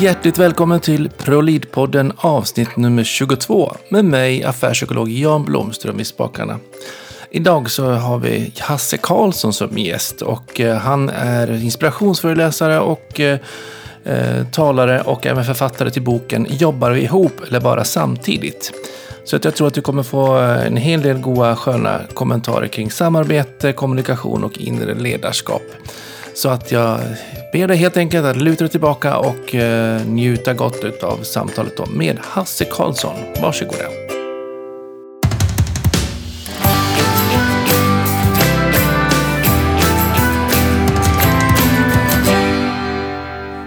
Hjärtligt välkommen till ProLead-podden avsnitt nummer 22 med mig affärspsykolog Jan Blomström i spakarna. Idag så har vi Hasse Karlsson som gäst och eh, han är inspirationsföreläsare och eh, eh, talare och även författare till boken Jobbar vi ihop eller bara samtidigt? Så att jag tror att du kommer få eh, en hel del goda sköna kommentarer kring samarbete, kommunikation och inre ledarskap. Så att jag ber dig helt enkelt att luta dig tillbaka och eh, njuta gott av samtalet då med Hasse Karlsson. Varsågoda.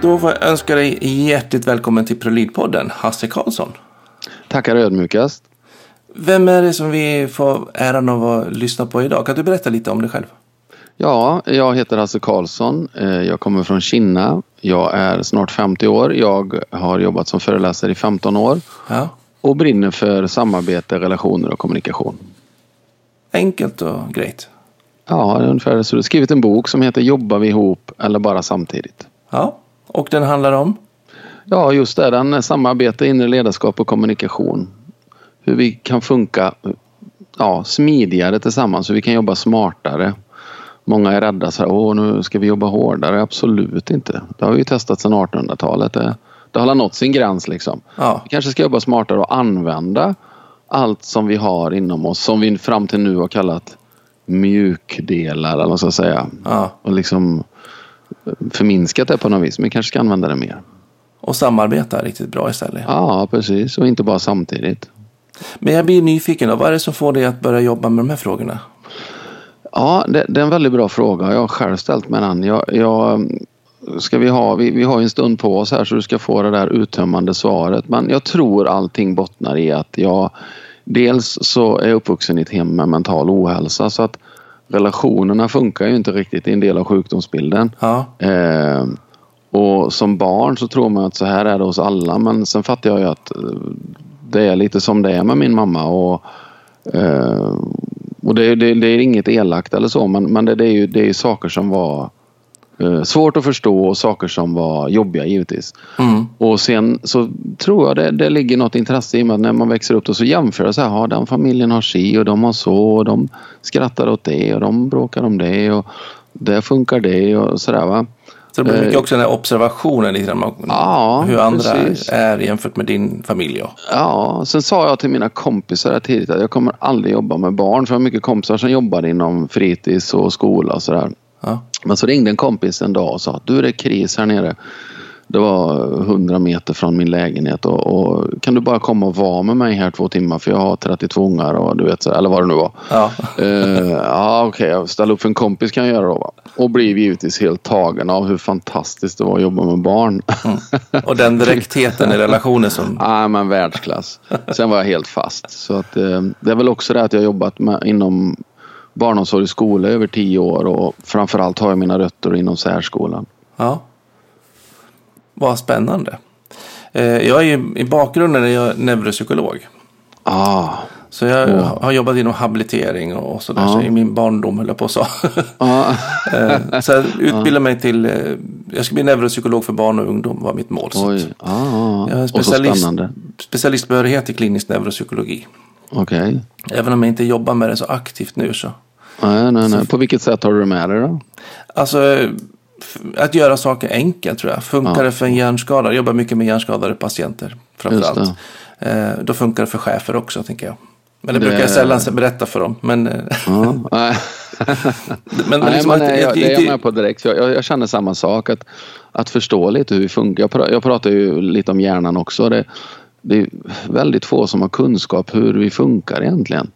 Då får jag önska dig hjärtligt välkommen till ProLead-podden, Hasse Karlsson. Tackar ödmjukast. Vem är det som vi får äran av att lyssna på idag? Kan du berätta lite om dig själv? Ja, jag heter Hasse Karlsson. Eh, jag kommer från Kinna. Jag är snart 50 år. Jag har jobbat som föreläsare i 15 år. Ja. Och brinner för samarbete, relationer och kommunikation. Enkelt och grejt. Ja, ungefär så. Jag har skrivit en bok som heter Jobbar vi ihop eller bara samtidigt? Ja, och den handlar om? Ja, just det. Den är samarbete, inre ledarskap och kommunikation. Hur vi kan funka ja, smidigare tillsammans, hur vi kan jobba smartare. Många är rädda så här, åh nu ska vi jobba hårdare. Absolut inte. Det har vi ju testat sedan 1800-talet. Det, det har nått sin gräns liksom. Ja. Vi kanske ska jobba smartare och använda allt som vi har inom oss som vi fram till nu har kallat mjukdelar eller vad ska jag säga. Ja. Och liksom förminskat det på något vis. Men vi kanske ska använda det mer. Och samarbeta riktigt bra istället. Ja, precis. Och inte bara samtidigt. Men jag blir nyfiken. Då. Vad är det som får dig att börja jobba med de här frågorna? Ja, det, det är en väldigt bra fråga. Jag har själv ställt mig den. Jag, jag, ska vi, ha, vi, vi har en stund på oss här så du ska få det där uttömmande svaret. Men jag tror allting bottnar i att jag dels så är jag uppvuxen i ett hem med mental ohälsa så att relationerna funkar ju inte riktigt. Det är en del av sjukdomsbilden. Ja. Eh, och som barn så tror man att så här är det hos alla men sen fattar jag ju att eh, det är lite som det är med min mamma och, eh, och det, det, det är inget elakt eller så men, men det, det, är ju, det är saker som var eh, svårt att förstå och saker som var jobbiga givetvis. Mm. Och sen så tror jag det, det ligger något intresse i med att när man växer upp då så jämför så här, ja, den familjen har si och de har så och de skrattar åt det och de bråkar om det och det funkar det och sådär va. Så det blir mycket Eh, också den här observationen lite grann om Ja, hur andra precis. är jämfört med din familj. Ja. Ja, sen sa jag till mina kompisar tidigt att jag kommer aldrig jobba med barn. För jag har mycket kompisar som jobbar inom fritids och skola och sådär. Ja. Men så ringde en kompis en dag och sa att du det är kris här nere. Det var 100 meter från min lägenhet och, och kan du bara komma och vara med mig här två timmar för jag har 32 ungar och du vet så, eller vad det nu var. Ja. Eh, ja okej, jag ställer upp för en kompis kan jag göra då va. Och blev givetvis helt tagen av hur fantastiskt det var att jobba med barn. Och den direktheten i relationen som... Ja, men världsklass. Sen var jag helt fast. Så att, eh, det är väl också det att jag har jobbat med, inom barnomsorg och skola över tio år och framförallt har jag mina rötter inom särskolan. Ja. Vad spännande. Eh, Jag är ju i bakgrunden är jag neuropsykolog. Ah, Så jag Åh. har jobbat inom habilitering och sådär. Ja. Så i min barndom höll jag på så. ah, Eh, Så jag utbildade mig till... eh, Jag ska bli neuropsykolog för barn och ungdom var mitt mål. Oj, ah, ah. Jag så specialist, spännande. specialistbehörighet i klinisk neuropsykologi. Okej. Även om jag inte jobbar med det så aktivt nu så. Nej, nej, nej. På vilket sätt har du det med dig då? Alltså att göra saker enkelt tror jag. Funkar Ja. det för en hjärnskadad? Jag jobbar mycket med hjärnskadade patienter framförallt. Eh, då funkar det för chefer också tänker jag. Men det, Det- brukar jag sällan berätta för dem. Men, eh, Ja, nej. men, Nej, liksom men att- nej, jag, det är jag med på direkt. Jag, jag, jag känner samma sak. Att, att förstå lite hur vi funkar. Jag, pra, jag pratar ju lite om hjärnan också. Det, det är väldigt få som har kunskap hur vi funkar egentligen.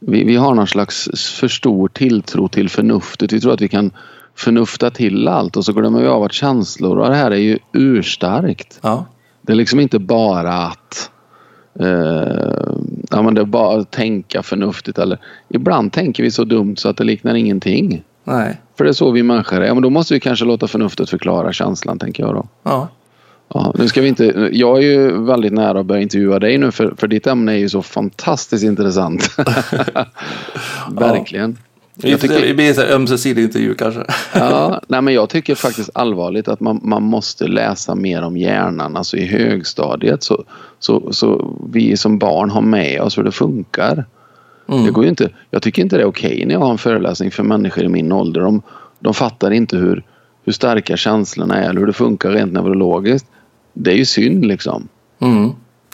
Vi, vi har någon slags för stor tilltro till förnuftet. Vi tror att vi kan förnufta till allt och så glömmer vi av att känslor och det här är ju urstarkt. Ja, Det är liksom inte bara att eh, ja, men det är bara att tänka förnuftigt. Eller, ibland tänker vi så dumt så att det liknar ingenting. nej. För det är så vi människor är. Ja, men då måste vi kanske låta förnuftet förklara känslan tänker jag då. Ja, Ja, nu ska vi inte, jag är ju väldigt nära att börja intervjua dig nu för, för ditt ämne är ju så fantastiskt intressant. Verkligen. Jag tycker- det blir en ömsesidig intervju kanske. Ja, nej, men jag tycker faktiskt allvarligt att man, man måste läsa mer om hjärnan. Alltså i högstadiet så, så, så vi som barn har med oss hur det funkar. Mm. Det går ju inte, jag tycker inte det är okej när jag har en föreläsning för människor i min ålder. De, de fattar inte hur, hur starka känslorna är eller hur det funkar rent neurologiskt. Det är ju synd liksom. Mm.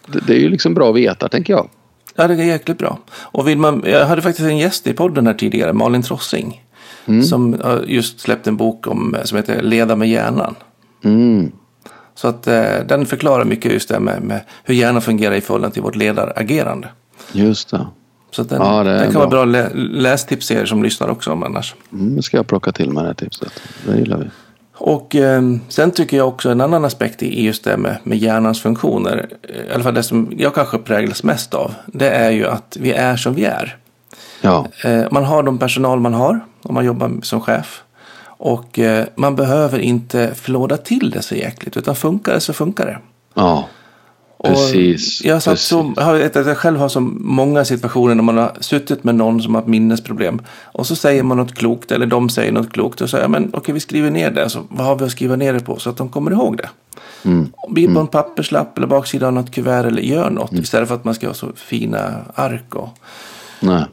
Det, det är ju liksom bra att veta tänker jag. Ja, det är jäkligt bra. Och vill man, jag hade faktiskt en gäst i podden här tidigare, Malin Trossing. Som har just släppt en bok om, som heter Leda med hjärnan. Mm. Så att eh, den förklarar mycket just det med, med hur hjärnan fungerar i förhållande till vårt ledaragerande. Just det. Så den, Ja, det den kan bra. vara bra lä, lästips till er som lyssnar också om annars. Mm, ska jag plocka till mig det här tipset. Det gillar vi. Och eh, sen tycker jag också en annan aspekt i just det med, med hjärnans funktioner, eh, i alla fall det som jag kanske präglas mest av, det är ju att vi är som vi är. Ja, Eh, man har de personal man har om man jobbar som chef. Och eh, man behöver inte flåda till det så jäkligt, utan funkar det så funkar det. ja. Och Precis. Jag, satt precis. så, jag själv har så många situationer när man har suttit med någon som har ett minnesproblem. Och så säger man något klokt, eller de säger något klokt. Och så säger men okej vi skriver ner det. Så vad har vi att skriva ner det på? Så att de kommer ihåg det. Mm. Blir på en papperslapp eller baksida av något kuvert eller gör något. Istället för att man ska ha så fina ark och Nej.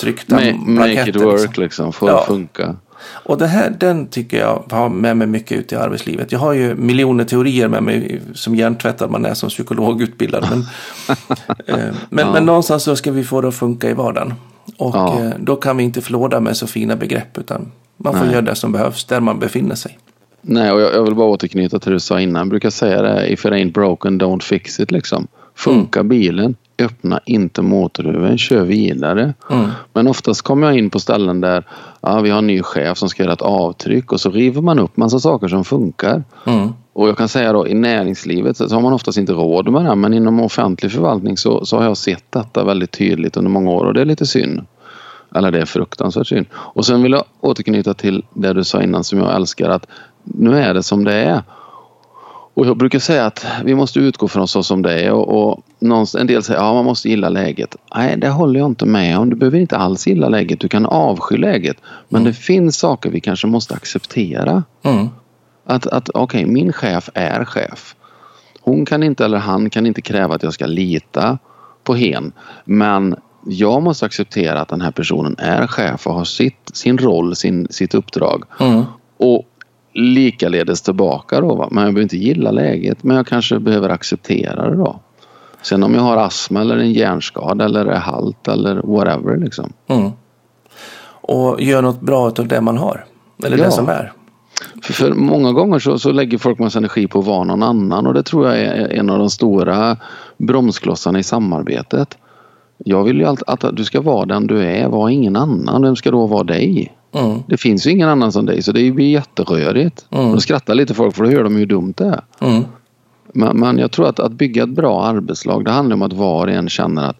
tryckta Ma- make blanketter. it work liksom. liksom. Få Ja. funka. Och det här, den tycker jag har med mig mycket ut i arbetslivet. Jag har ju miljoner teorier med mig som hjärntvättad man är som psykologutbildad. Men, eh, men, men någonstans så ska vi få det att funka i vardagen. Och Ja. eh, då kan vi inte flåda med så fina begrepp utan man får Nej. göra det som behövs där man befinner sig. Nej, och jag, jag vill bara återknyta till det du sa innan. Jag brukar säga det. If it ain't broken, don't fix it. Liksom. Funkar bilen, öppna inte motorhuven, kör vidare. Mm. Men oftast kommer jag in på ställen där ja, vi har en ny chef som ska göra ett avtryck och så river man upp massa saker som funkar. Mm. Och jag kan säga då i näringslivet så har man oftast inte råd med det men inom offentlig förvaltning så, så har jag sett detta väldigt tydligt under många år och det är lite synd. Eller det är fruktansvärt synd. Och sen vill jag återknyta till det du sa innan som jag älskar att nu är det som det är. Och jag brukar säga att vi måste utgå från så som det är och, och en del säger att ja, man måste gilla läget. Nej, det håller jag inte med om. Du behöver inte alls gilla läget. Du kan avsky läget. Men det finns saker vi kanske måste acceptera. Mm. Att, att okej, min chef är chef. Hon kan inte eller han kan inte kräva att jag ska lita på hen. Men jag måste acceptera att den här personen är chef och har sitt, sin roll, sin, sitt uppdrag. Mm. Och likaledes tillbaka då. Va? Men jag behöver inte gilla läget men jag kanske behöver acceptera det då. Sen om jag har astma eller en hjärnskada eller är halt eller whatever liksom. Mm. Och gör något bra av det man har. Eller Ja. det som är. För, för många gånger så, så lägger folk massa energi på att vara någon annan och det tror jag är en av de stora bromsklossarna i samarbetet. Jag vill ju alltid att du ska vara den du är, var ingen annan. Vem ska då vara dig? Mm. Det finns ju ingen annan som dig så det blir jätterörigt. Mm. Då skrattar lite folk för då hör de hur dumt det är. Mm. Men, men jag tror att, att bygga ett bra arbetslag det handlar om att var och en känner att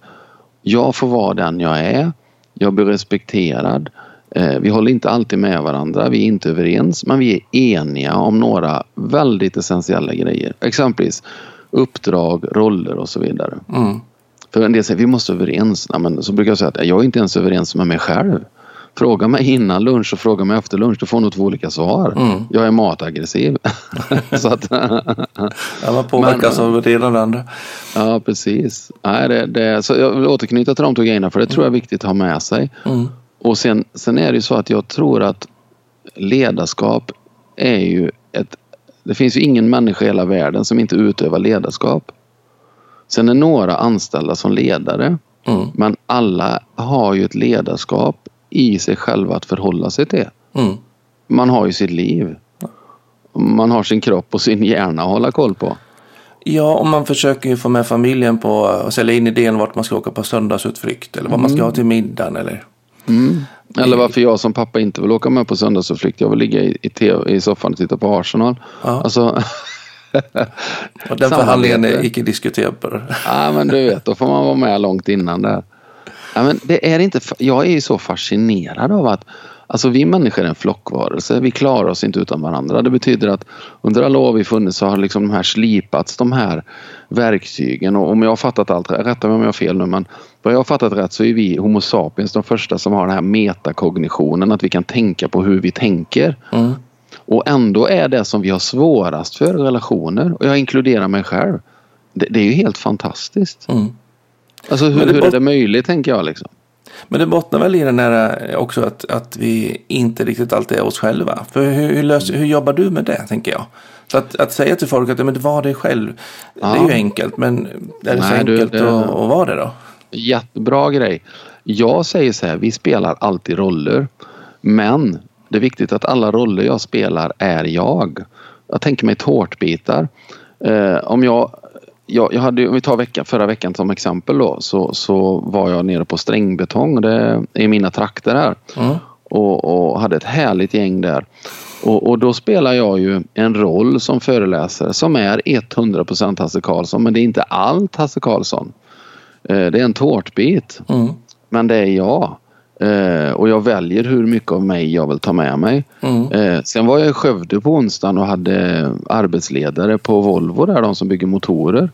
jag får vara den jag är. Jag blir respekterad. Eh, vi håller inte alltid med varandra. Vi är inte överens men vi är eniga om några väldigt essentiella grejer. Exempelvis uppdrag, roller och så vidare. Mm. För en del säger vi måste överens. Nej, men så brukar jag säga att jag är inte ens överens med mig själv. Fråga mig innan lunch och fråga mig efter lunch. Du får nog två olika svar. Mm. Jag är mataggressiv. så att, Ja, man påverkas av det ena och det andra. Ja, precis. Nej, det, det, så jag vill återknyta till de två grejerna för det tror jag är viktigt att ha med sig. Mm. Och sen, sen är det ju så att jag tror att ledarskap är ju ett... Det finns ju ingen människa i hela världen som inte utövar ledarskap. Sen är några anställda som ledare. Mm. Men alla har ju ett ledarskap i sig själva att förhålla sig till. Mm. Man har ju sitt liv. Man har sin kropp och sin hjärna att hålla koll på. Ja, och man försöker ju få med familjen på att sälja in idén vart man ska åka på söndagsutflykt eller vad man ska ha till middagen eller Mm. Eller varför jag som pappa inte vill åka med på söndagsutflykt. Jag vill ligga i, i, TV, i soffan och titta på Arsenal. Ja. Alltså, och den förhandlingen är icke diskuterbar. ja, men du vet, då får man vara med långt innan där. Ja, men det är inte, jag är ju så fascinerad av att Alltså vi människor är en flockvarelse. Vi klarar oss inte utan varandra. Det betyder att under alla år vi funnits så har liksom de här slipats, de här verktygen. Och om jag har fattat allt rätt, rätta mig om jag har fel nu, men vad jag har fattat rätt så är vi Homo sapiens de första som har den här metakognitionen, att vi kan tänka på hur vi tänker. Mm. Och ändå är det som vi har svårast för relationer, och jag inkluderar mig själv. Det, det är ju helt fantastiskt. Mm. Alltså hur, hur är det möjligt tänker jag liksom. Men det bottnar väl i den här också att, att vi inte riktigt alltid är oss själva. För hur, hur, löser, hur jobbar du med det tänker jag? Så att, att säga till folk att men, var dig själv, ja. det är ju enkelt. Men är det Nej, så enkelt du, det... att, att vara det då? Jättebra grej. Jag säger så här, vi spelar alltid roller. Men det är viktigt att alla roller jag spelar är jag. Jag tänker mig tårtbitar. Eh, om jag jag, jag hade, om vi tar veckan, förra veckan som exempel då, så, så var jag nere på strängbetong. Det är i mina trakter här. Mm. Och, och, hade ett härligt gäng där. Och, och, då spelar jag ju en roll som föreläsare som är 100% Hasse Karlsson. Men det är inte allt Hasse Karlsson. Eh, det är en tårtbit. Mm. Men det är jag. Eh, och jag väljer hur mycket av mig jag vill ta med mig. Mm. Eh, sen var jag i Skövde på onsdagen och hade arbetsledare på Volvo där, de som bygger motorer.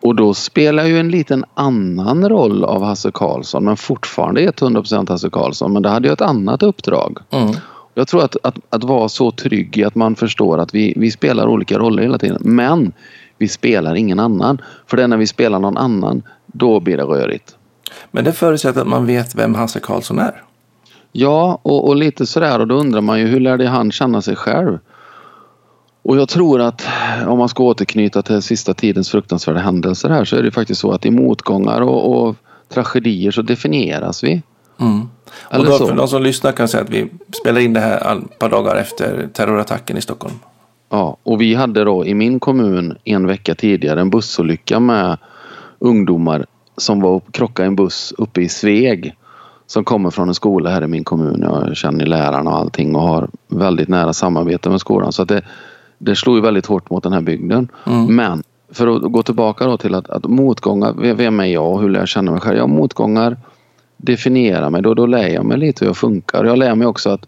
Och då spelar jag ju en liten annan roll av Hasse Karlsson men fortfarande 100% Hasse Karlsson men det hade jag ett annat uppdrag. Mm. Jag tror att, att, att vara så trygg i att man förstår att vi, vi spelar olika roller hela tiden men vi spelar ingen annan. För det är när vi spelar någon annan, då blir det rörigt. Men det förutsätter att man vet vem Hasse Karlsson är. Ja, och, och lite sådär och då undrar man ju hur lärde han känna sig själv? Och jag tror att om man ska återknyta till sista tidens fruktansvärda händelser här så är det faktiskt så att i motgångar och, och tragedier så definieras vi. Mm. Och då, för de som lyssnar kan säga att vi spelar in det här ett par dagar efter terrorattacken i Stockholm. Ja, och vi hade då i min kommun en vecka tidigare en bussolycka med ungdomar som var krockade i en buss uppe i Sveg som kommer från en skola här i min kommun. Jag känner lärarna och allting och har väldigt nära samarbete med skolan. Så det, det slog ju väldigt hårt mot den här bygden. Mm. Men för att gå tillbaka då till att, att motgångar, vem är jag och hur lär jag känna mig själv? Ja, motgångar definierar mig. Då, då lär jag mig lite hur jag funkar. Jag lär mig också att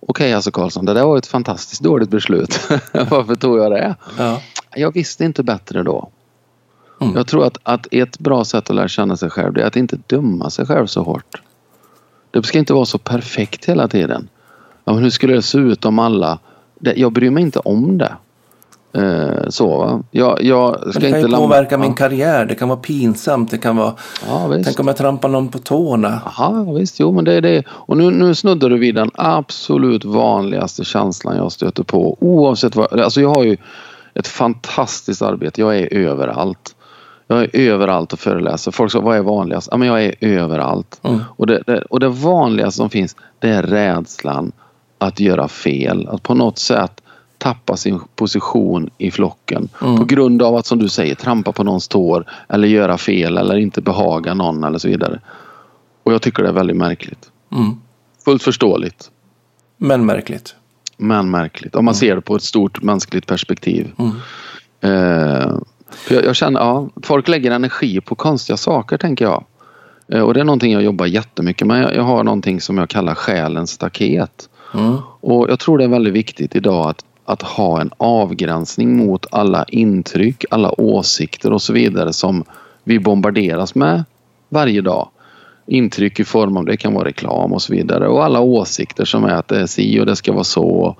okej okay, Hasse Karlsson, det där var ett fantastiskt dåligt beslut. Varför tog jag det? Ja. Jag visste inte bättre då. Mm. Jag tror att, att ett bra sätt att lära känna sig själv är att inte döma sig själv så hårt. Det ska inte vara så perfekt hela tiden. Ja, men hur skulle det se ut om alla... Det, jag bryr mig inte om det. Eh, så va. Jag, jag ska men det kan inte ju påverka min karriär. Det kan vara pinsamt. Det kan vara... Ja, visst. Tänk om jag trampar någon på tårna. Ja visst, jo men det är det. Och nu, nu snuddar du vid den absolut vanligaste känslan jag stöter på. Oavsett vad. Alltså jag har ju ett fantastiskt arbete. Jag är överallt. Jag är överallt och föreläser. Folk säger, vad är vanligast? Ja, men jag är överallt. Mm. Och, det, det, och det vanligaste som finns, det är rädslan att göra fel. Att på något sätt tappa sin position i flocken. Mm. På grund av att, som du säger, trampa på någons tår eller göra fel eller inte behaga någon eller så vidare. Och jag tycker det är väldigt märkligt. Mm. Fullt förståeligt. Men märkligt. Men märkligt. Om man mm. ser det på ett stort mänskligt perspektiv. Mm. Eh, jag, jag, känner, ja, folk lägger energi på konstiga saker tänker jag. Eh, och det är någonting jag jobbar jättemycket med. Jag, jag har någonting som jag kallar själens staket. Mm. Och jag tror det är väldigt viktigt idag att, att ha en avgränsning mot alla intryck, alla åsikter och så vidare som vi bombarderas med varje dag. Intryck i form av det kan vara reklam och så vidare och alla åsikter som är att det är si och det ska vara så.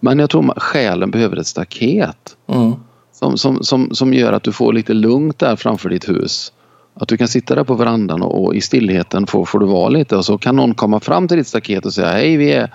Men jag tror att själen behöver ett staket. Mm som, som, som, som gör att du får lite lugnt där framför ditt hus. Att du kan sitta där på verandan och, och i stillheten får, får du vara lite och så kan någon komma fram till ditt staket och säga hej vi är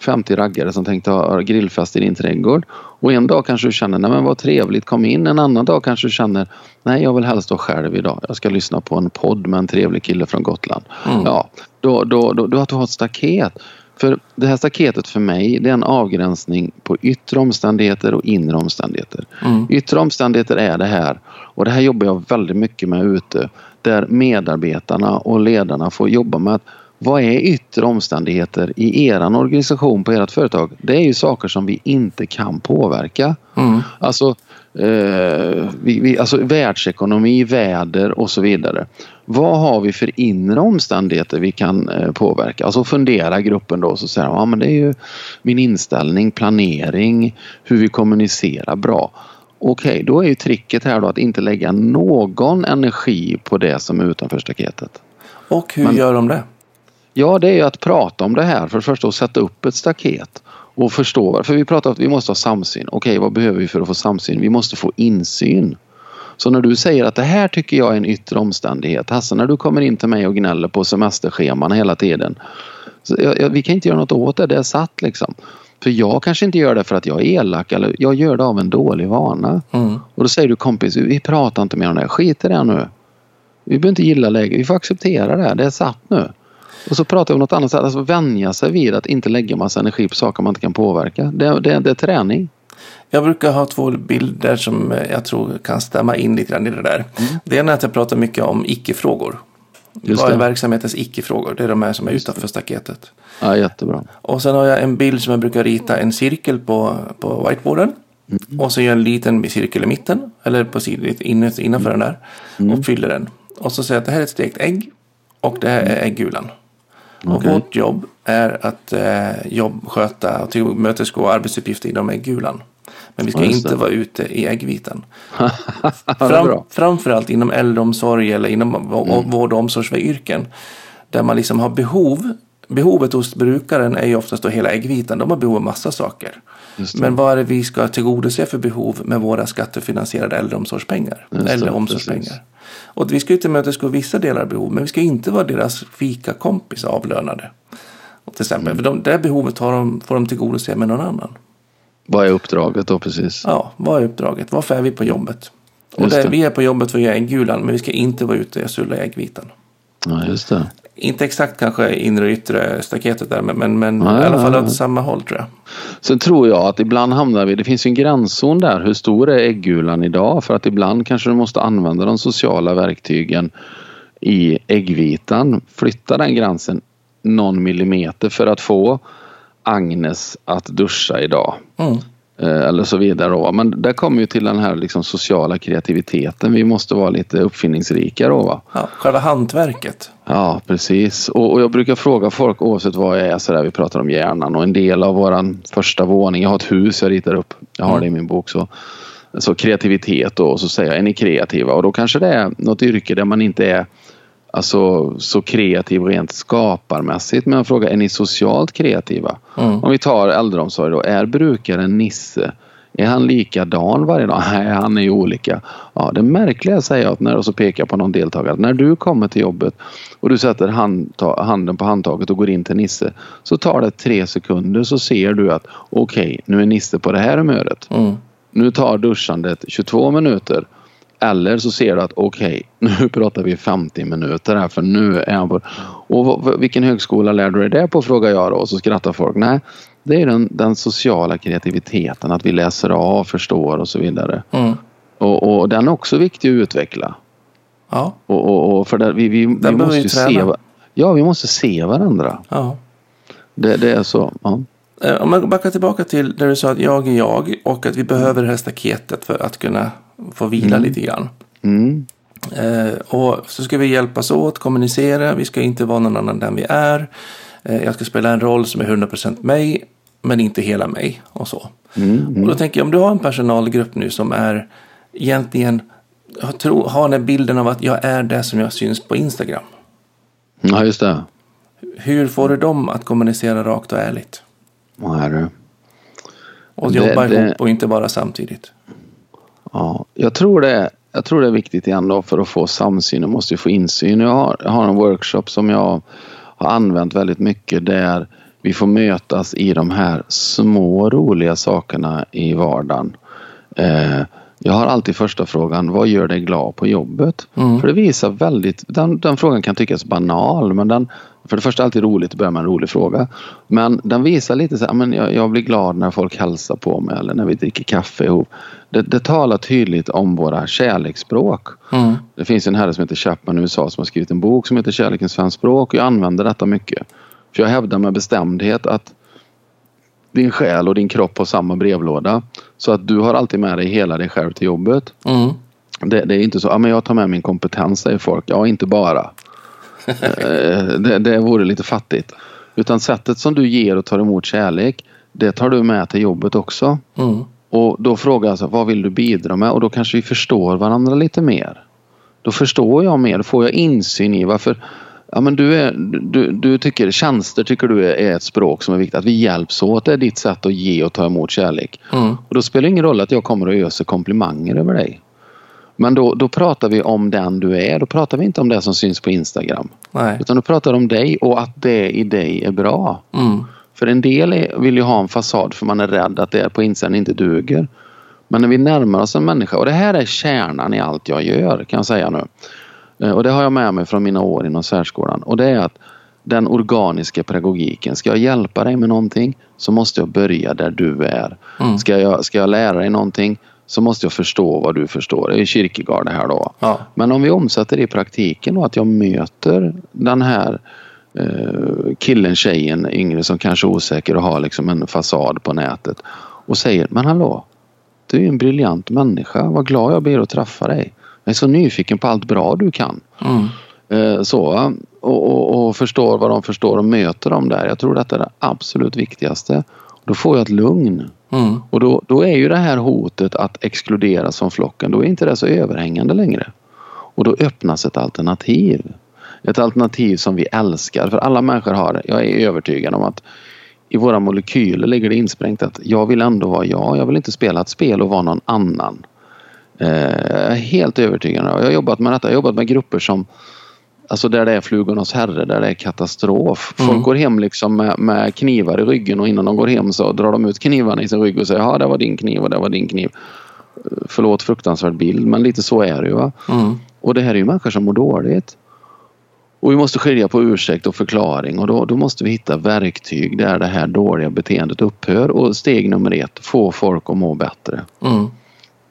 50 raggare som tänkte ha grillfest i din trädgård. Och en dag kanske du känner, nej men vad trevligt, kom in. En annan dag kanske du känner, nej jag vill helst vara själv idag. Jag ska lyssna på en podd med en trevlig kille från Gotland. Mm. Ja, då, då, då, då att du har ett staket. För det här staketet för mig det är en avgränsning på yttre omständigheter och inre omständigheter. Mm. Yttre omständigheter är det här och det här jobbar jag väldigt mycket med ute där medarbetarna och ledarna får jobba med att vad är yttre omständigheter i eran organisation på ert företag? Det är ju saker som vi inte kan påverka. Mm. Alltså, eh, vi, vi, alltså världsekonomi, väder och så vidare. Vad har vi för inre omständigheter vi kan eh, påverka? Alltså fundera gruppen då och så säger ja men det är ju min inställning, planering, hur vi kommunicerar bra. Okej, då är ju tricket här då att inte lägga någon energi på det som är utanför staketet. Och hur Men- gör de det? Ja, det är ju att prata om det här för det första sätta upp ett staket och förstå varför. Vi pratar om att vi måste ha samsyn. Okej, vad behöver vi för att få samsyn? Vi måste få insyn. Så när du säger att det här tycker jag är en yttre omständighet. Hasse, när du kommer in till mig och gnäller på semesterscheman hela tiden. Jag, jag, vi kan inte göra något åt det, det är satt liksom. För jag kanske inte gör det för att jag är elak eller jag gör det av en dålig vana. Mm. Och då säger du kompis, vi pratar inte mer om det här, skit i det nu. Vi behöver inte gilla läget, vi får acceptera det det är satt nu. Och så pratar vi om något annat alltså vänja sig vid att inte lägga massa energi på saker man inte kan påverka. Det, det, det är träning. Jag brukar ha två bilder som jag tror kan stämma in lite grann i det där. Det ena är att jag pratar mycket om icke-frågor. Just Vad är det. verksamhetens icke-frågor? Det är de här som är utanför staketet. Ja, jättebra. Och sen har jag en bild som jag brukar rita en cirkel på, på whiteboarden. Och så gör jag en liten cirkel i mitten. Eller på sidan, innanför den där. Och fyller den. Och så säger jag att det här är ett stekt ägg. Och det här är äggulan. Och vårt jobb är att eh, jobb, sköta och tillmötesgå arbetsuppgifter inom äggulan. Men vi ska Ja, inte vara ute i äggvitan. Fram, framförallt inom äldreomsorg eller inom Mm. vård och omsorgsyrken. Där man liksom har behov. Behovet hos brukaren är ju oftast då hela äggvitan. De har behov av massa saker. Men vad är det vi ska tillgodose för behov med våra skattefinansierade äldreomsorgspengar? Just Eller precis. Och vi ska ju tillmötesgå vissa delar av behov. Men vi ska inte vara deras fikakompis avlönade. Och till exempel, Mm. för de, det behovet har de, får de tillgodose med någon annan. Vad är uppdraget då precis? Ja, vad är uppdraget? Varför är vi på jobbet? Och det, det. vi är på jobbet för att göra äggulan, men vi ska inte vara ute och sulla äggvitan. Ja, just det. Inte exakt kanske inre och yttre staketet där, men, men, men Ja, i alla fall åt samma håll tror jag. Sen tror jag att ibland hamnar vi, det finns en gränszon där. Hur stor är äggulan idag? För att ibland kanske du måste använda de sociala verktygen i äggvitan. Flytta den gränsen någon millimeter för att få Agnes att duscha idag. Mm. Eh, Eller så vidare. Då. Men där kommer ju till den här liksom sociala kreativiteten. Vi måste vara lite uppfinningsrika då. Va? Ja, själva hantverket. Ja, precis. Och, och jag brukar fråga folk oavsett vad jag är så där vi pratar om hjärnan och en del av våran första våning. Jag har ett hus jag ritar upp. Jag har det i min bok. Så, så kreativitet då, och så säger jag är ni kreativa? Och då kanske det är något yrke där man inte är alltså, så kreativ rent skaparmässigt. Men jag frågar är ni socialt kreativa? Mm. Om vi tar äldreomsorg då. Är brukaren Nisse? Är han likadan varje dag? Nej, han är ju olika. Ja, det märkliga säger jag när, och så pekar jag på någon deltagare. När du kommer till jobbet och du sätter hand, ta, handen på handtaget och går in till Nisse så tar det tre sekunder så ser du att okej, nu är Nisse på det här humöret. Mm. Nu tar duschandet 22 minuter. Eller så ser du att okej, nu pratar vi 50 minuter här för nu är han på... Och vilken högskola lär du dig det på frågar jag då och så skrattar folk. Nej, det är den, den sociala kreativiteten, att vi läser av, förstår och så vidare. Mm. Och, och den är också viktig att utveckla. Ja, Och, och, och för det, vi, vi, vi måste vi se... Ja, vi måste se varandra. ja. Det, det är så. Ja. Eh, Om man backar tillbaka till där du sa att jag är jag och att vi behöver det här staketet för att kunna få vila lite grann. Mm. Eh, och så ska vi hjälpas åt, kommunicera, vi ska inte vara någon annan än vi är. Eh, jag ska spela en roll som är 100% mig, men inte hela mig och så. Mm. Och då tänker jag, om du har en personalgrupp nu som är egentligen har, har den bilden av att jag är det som jag syns på Instagram. ja, just det. Hur får du dem att kommunicera rakt och ärligt? Vad är det? Och Det- jobba det- ihop och inte bara samtidigt. Ja, jag tror det, jag tror det är viktigt igen då för att få samsyn. Jag måste ju få insyn. Jag har, jag har en workshop som jag har använt väldigt mycket där vi får mötas i de här små roliga sakerna i vardagen. Eh, Jag har alltid första frågan, vad gör dig glad på jobbet? Mm. För det visar väldigt, den, den frågan kan tyckas banal men den, för det första är det alltid roligt att börja med en rolig fråga. Men den visar lite så här, men jag, jag blir glad när folk hälsar på mig eller när vi dricker kaffe ihop. Det, det talar tydligt om våra kärleksspråk. Mm. Det finns en herre som heter Chapman i USA som har skrivit en bok som heter Kärlekens fem språk och jag använder detta mycket. För jag hävdar med bestämdhet att din själ och din kropp har samma brevlåda. Så att du har alltid med dig hela dig själv till jobbet. Mm. Det, det är inte så, ja men jag tar med min kompetens säger folk. Ja, inte bara. Eh, det, det vore lite fattigt. Utan sättet som du ger och tar emot kärlek, det tar du med till jobbet också. Mm. Och då frågar jag så, vad vill du bidra med? Och då kanske vi förstår varandra lite mer. Då förstår jag mer, då får jag insyn i varför Ja, men du, är, du, du tycker tjänster tycker du är, ett språk som är viktigt. Att vi hjälps åt. Det är ditt sätt att ge och ta emot kärlek. Mm. Och då spelar det ingen roll att jag kommer och öser komplimanger över dig. Men då, då pratar vi om den du är. Då pratar vi inte om det som syns på Instagram. Nej. Utan då pratar vi om dig och att det i dig är bra. Mm. För en del vill ju ha en fasad för man är rädd att det på insidan inte duger. Men när vi närmar oss en människa och det här är kärnan i allt jag gör kan jag säga nu. Eh, Och det har jag med mig från mina år inom särskolan och det är att den organiska pedagogiken. Ska jag hjälpa dig med någonting så måste jag börja där du är. Mm. Ska, jag, ska jag lära dig någonting så måste jag förstå vad du förstår. Det är Kierkegaard det här då. Ja. Men om vi omsätter det i praktiken och att jag möter den här eh, killen, tjejen, yngre som kanske är osäker och har liksom en fasad på nätet och säger Men hallå, du är en briljant människa. Vad glad jag blir att träffa dig. Jag är så nyfiken på allt bra du kan. Mm. Eh, så, och, och, och förstår vad de förstår och möter dem där. Jag tror detta är det absolut viktigaste. Då får jag ett lugn. Mm. Och då, då är ju det här hotet att exkluderas från flocken, då är inte det så överhängande längre. Och då öppnas ett alternativ. Ett alternativ som vi älskar. För alla människor har, jag är övertygad om att i våra molekyler ligger det insprängt att jag vill ändå vara jag. Jag vill inte spela ett spel och vara någon annan. Eh, jag är helt övertygad. Jag har jobbat med detta. Jag har jobbat med grupper som Alltså där det är flugornas herre, där det är katastrof. Folk Mm. går hem liksom med, med knivar i ryggen och innan de går hem så drar de ut knivarna i sin rygg och säger ja det var din kniv och det var din kniv. Eh, Förlåt fruktansvärd bild men lite så är det ju. Va? Mm. Och det här är ju människor som mår dåligt. Och vi måste skilja på ursäkt och förklaring och då, då måste vi hitta verktyg där det här dåliga beteendet upphör. Och steg nummer ett, få folk att må bättre. Mm.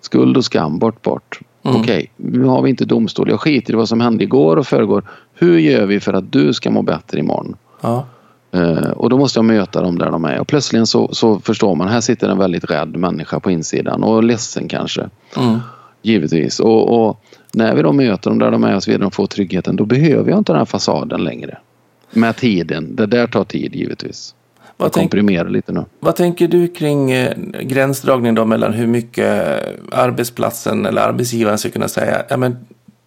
Skuld och skam, bort bort. Mm. Okej, nu har vi inte domstol. Jag skiter i vad som hände igår och förrgår. Hur gör vi för att du ska må bättre imorgon? Ja. Eh, och då måste jag möta dem där de är. Och plötsligt så, så förstår man, här sitter en väldigt rädd människa på insidan och ledsen kanske. Mm. Givetvis. Och, och när vi då möter dem där de är och så vidare, de får tryggheten, då behöver jag inte den här fasaden längre. Med tiden. Det där tar tid givetvis. Vad, komprimerar lite nu. vad tänker du kring eh, gränsdragningen då mellan hur mycket arbetsplatsen eller arbetsgivaren ska kunna säga ja, men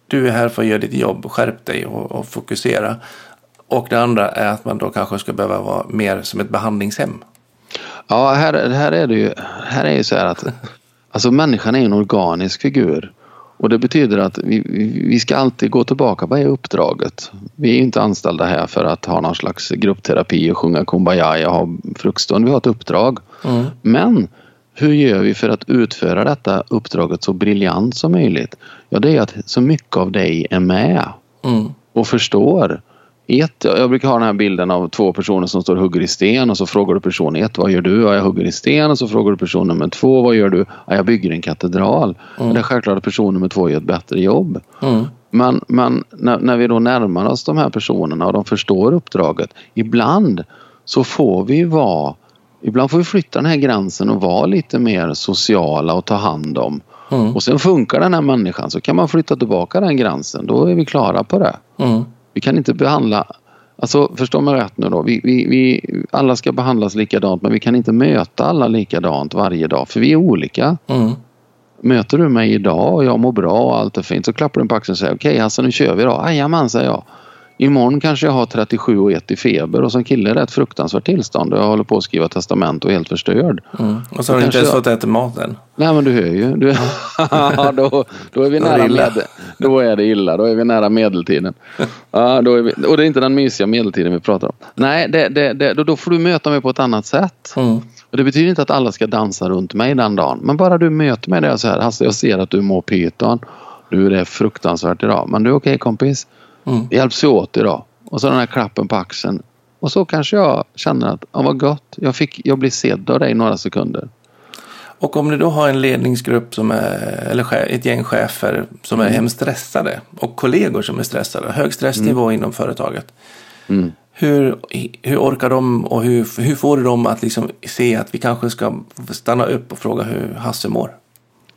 du är här för att göra ditt jobb, skärp dig och, och fokusera. Och det andra är att man då kanske ska behöva vara mer som ett behandlingshem. Ja, här, här är det ju här är ju så här att alltså människan är en organisk figur. Och det betyder att vi, vi ska alltid gå tillbaka. Vad är uppdraget? Vi är inte anställda här för att ha någon slags gruppterapi och sjunga kumbaya och ha fruktstund. Vi har ett uppdrag. Mm. Men hur gör vi för att utföra detta uppdraget så briljant som möjligt? Ja, det är att så mycket av dig är med Mm. och förstår. Ett, jag brukar ha den här bilden av två personer som står och hugger i sten och så frågar du person ett, vad gör du? Ja, jag hugger i sten och så frågar du person nummer två, vad gör du? Ja, jag bygger en katedral. Mm. Det är självklart att person nummer två gör ett bättre jobb. Mm. Men, men när, när vi då närmar oss de här personerna och de förstår uppdraget, ibland så får vi vara Ibland får vi flytta den här gränsen och vara lite mer sociala och ta hand om. Mm. Och sen funkar den här människan så kan man flytta tillbaka den gränsen. Då är vi klara på det. Vi kan inte behandla Alltså förstå mig rätt nu då. Vi, vi, vi, alla ska behandlas likadant men vi kan inte möta alla likadant varje dag för vi är olika. Mm. Möter du mig idag och jag mår bra och allt är fint så klappar du på axeln och säger okej alltså nu kör vi då. Jajamän säger jag. Imorgon kanske jag har 37 och 1 i feber och som kille är det ett fruktansvärt tillstånd och jag håller på att skriva testament och är helt förstörd. Mm. Och så har du inte ens jag- fått äta maten. Nej men du hör ju. Du, då, då är vi nära med, Då är det illa. Då är vi nära medeltiden. Ja, då är vi, och det är inte den mysiga medeltiden vi pratar om. Nej, det, det, det, då, då får du möta mig på ett annat sätt. Mm. Och det betyder inte att alla ska dansa runt mig den dagen. Men bara du möter mig där jag säger Hasse jag ser att du mår pyton. Du det är fruktansvärt idag. Men du är okej okay, kompis. Mm. Vi hjälps åt idag. Och så den här klappen på axeln. Och så kanske jag känner att, ja vad gott. Jag, fick, jag blir sedd av dig några sekunder. Och om du då har en ledningsgrupp som är, eller ett gäng chefer som är mm. hemskt stressade och kollegor som är stressade, hög stressnivå mm. inom företaget. Mm. Hur, hur orkar de och hur, hur får du dem att liksom se att vi kanske ska stanna upp och fråga hur Hasse mår?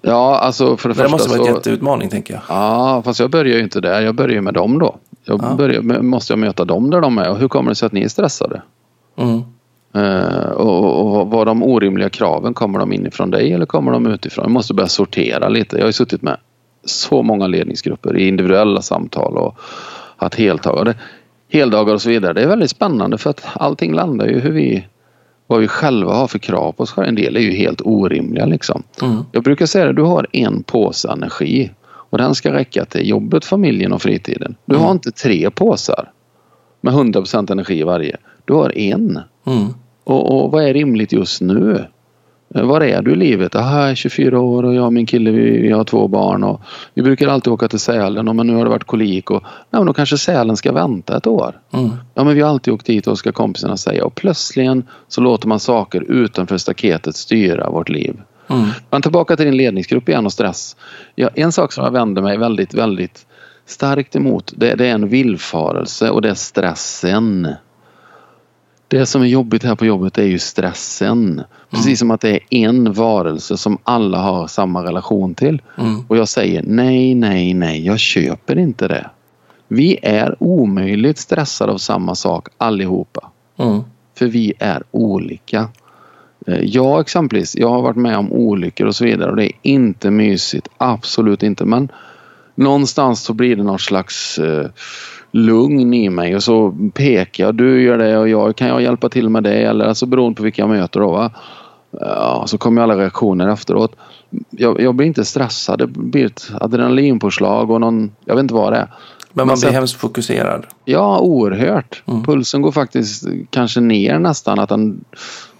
Ja, alltså för det, det första måste vara en så... jätteutmaning tänker jag. Ja, fast jag börjar ju inte där. Jag börjar med dem då. Jag ja. börjar, måste jag möta dem där de är och hur kommer det sig att ni är stressade? Mm. Uh, och, och var de orimliga kraven, kommer de inifrån dig eller kommer de utifrån? Jag måste börja sortera lite. Jag har ju suttit med så många ledningsgrupper i individuella samtal och haft heltagare, heldagar och så vidare. Det är väldigt spännande för att allting landar ju hur vi vad vi själva har för krav på oss En del är ju helt orimliga liksom. Mm. Jag brukar säga att du har en påse energi och den ska räcka till jobbet, familjen och fritiden. Du mm. har inte tre påsar med 100% energi i varje. Du har en. Mm. Och, och, vad är rimligt just nu? Eh, var är du i livet? Aha, jag är 24 år och jag och min kille vi, vi har två barn. Och vi brukar alltid åka till Sälen men nu har det varit kolik. Och, ja, men då kanske Sälen ska vänta ett år. Mm. Ja men vi har alltid åkt dit och ska kompisarna säga. Och plötsligen så låter man saker utanför staketet styra vårt liv. Mm. Men tillbaka till din ledningsgrupp igen och stress. Ja, en sak som jag vänder mig väldigt, väldigt starkt emot det, det är en villfarelse och det är stressen. Det som är jobbigt här på jobbet är ju stressen. Precis mm. som att det är en varelse som alla har samma relation till. Mm. Och jag säger nej, nej, nej, jag köper inte det. Vi är omöjligt stressade av samma sak allihopa. Mm. För vi är olika. Eh, jag exempelvis, jag har varit med om olyckor och så vidare och det är inte mysigt. Absolut inte. Men någonstans så blir det någon slags eh, lugn i mig och så pekar jag. Du gör det och jag kan jag hjälpa till med det eller alltså beroende på vilka jag möter då. Va? Ja, så kommer alla reaktioner efteråt. Jag, jag blir inte stressad. Det blir ett adrenalinpåslag och någon, jag vet inte vad det är. Men man blir hemskt fokuserad? Ja, oerhört. Mm. Pulsen går faktiskt kanske ner nästan. Att den,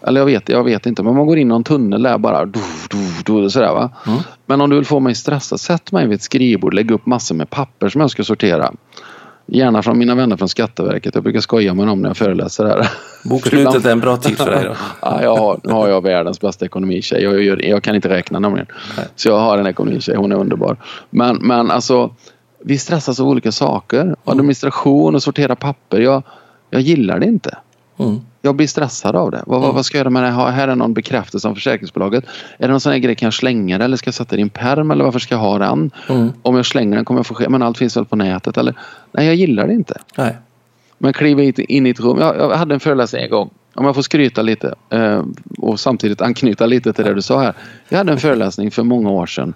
eller jag vet, jag vet inte, men man går in i någon tunnel där bara. Du, du, du, sådär, va? Mm. Men om du vill få mig stressad, sätt mig vid ett skrivbord, lägg upp massor med papper som jag ska sortera. Gärna från mina vänner från Skatteverket. Jag brukar skoja med dem när jag föreläser här. Bokslutet är en bra tid för dig då? ja, jag har, nu har jag världens bästa ekonomitjej. Jag, jag, jag kan inte räkna nämligen. Nej. Så jag har en ekonomitjej, hon är underbar. Men, men alltså, vi stressas av olika saker. Mm. Administration och sortera papper. Jag, jag gillar det inte. Mm. Jag blir stressad av det. Vad, mm. vad ska jag göra med det här? Här är någon bekräftelse om försäkringsbolaget. Är det någon sån här grej, kan jag slänga det eller ska jag sätta det i en perm eller varför ska jag ha den? Mm. Om jag slänger den kommer jag få ske, men allt finns väl på nätet eller? Nej, jag gillar det inte. Nej. Men kliva in i ett rum. Jag, jag hade en föreläsning en gång. Om jag får skryta lite eh, och samtidigt anknyta lite till det du sa här. Jag hade en föreläsning för många år sedan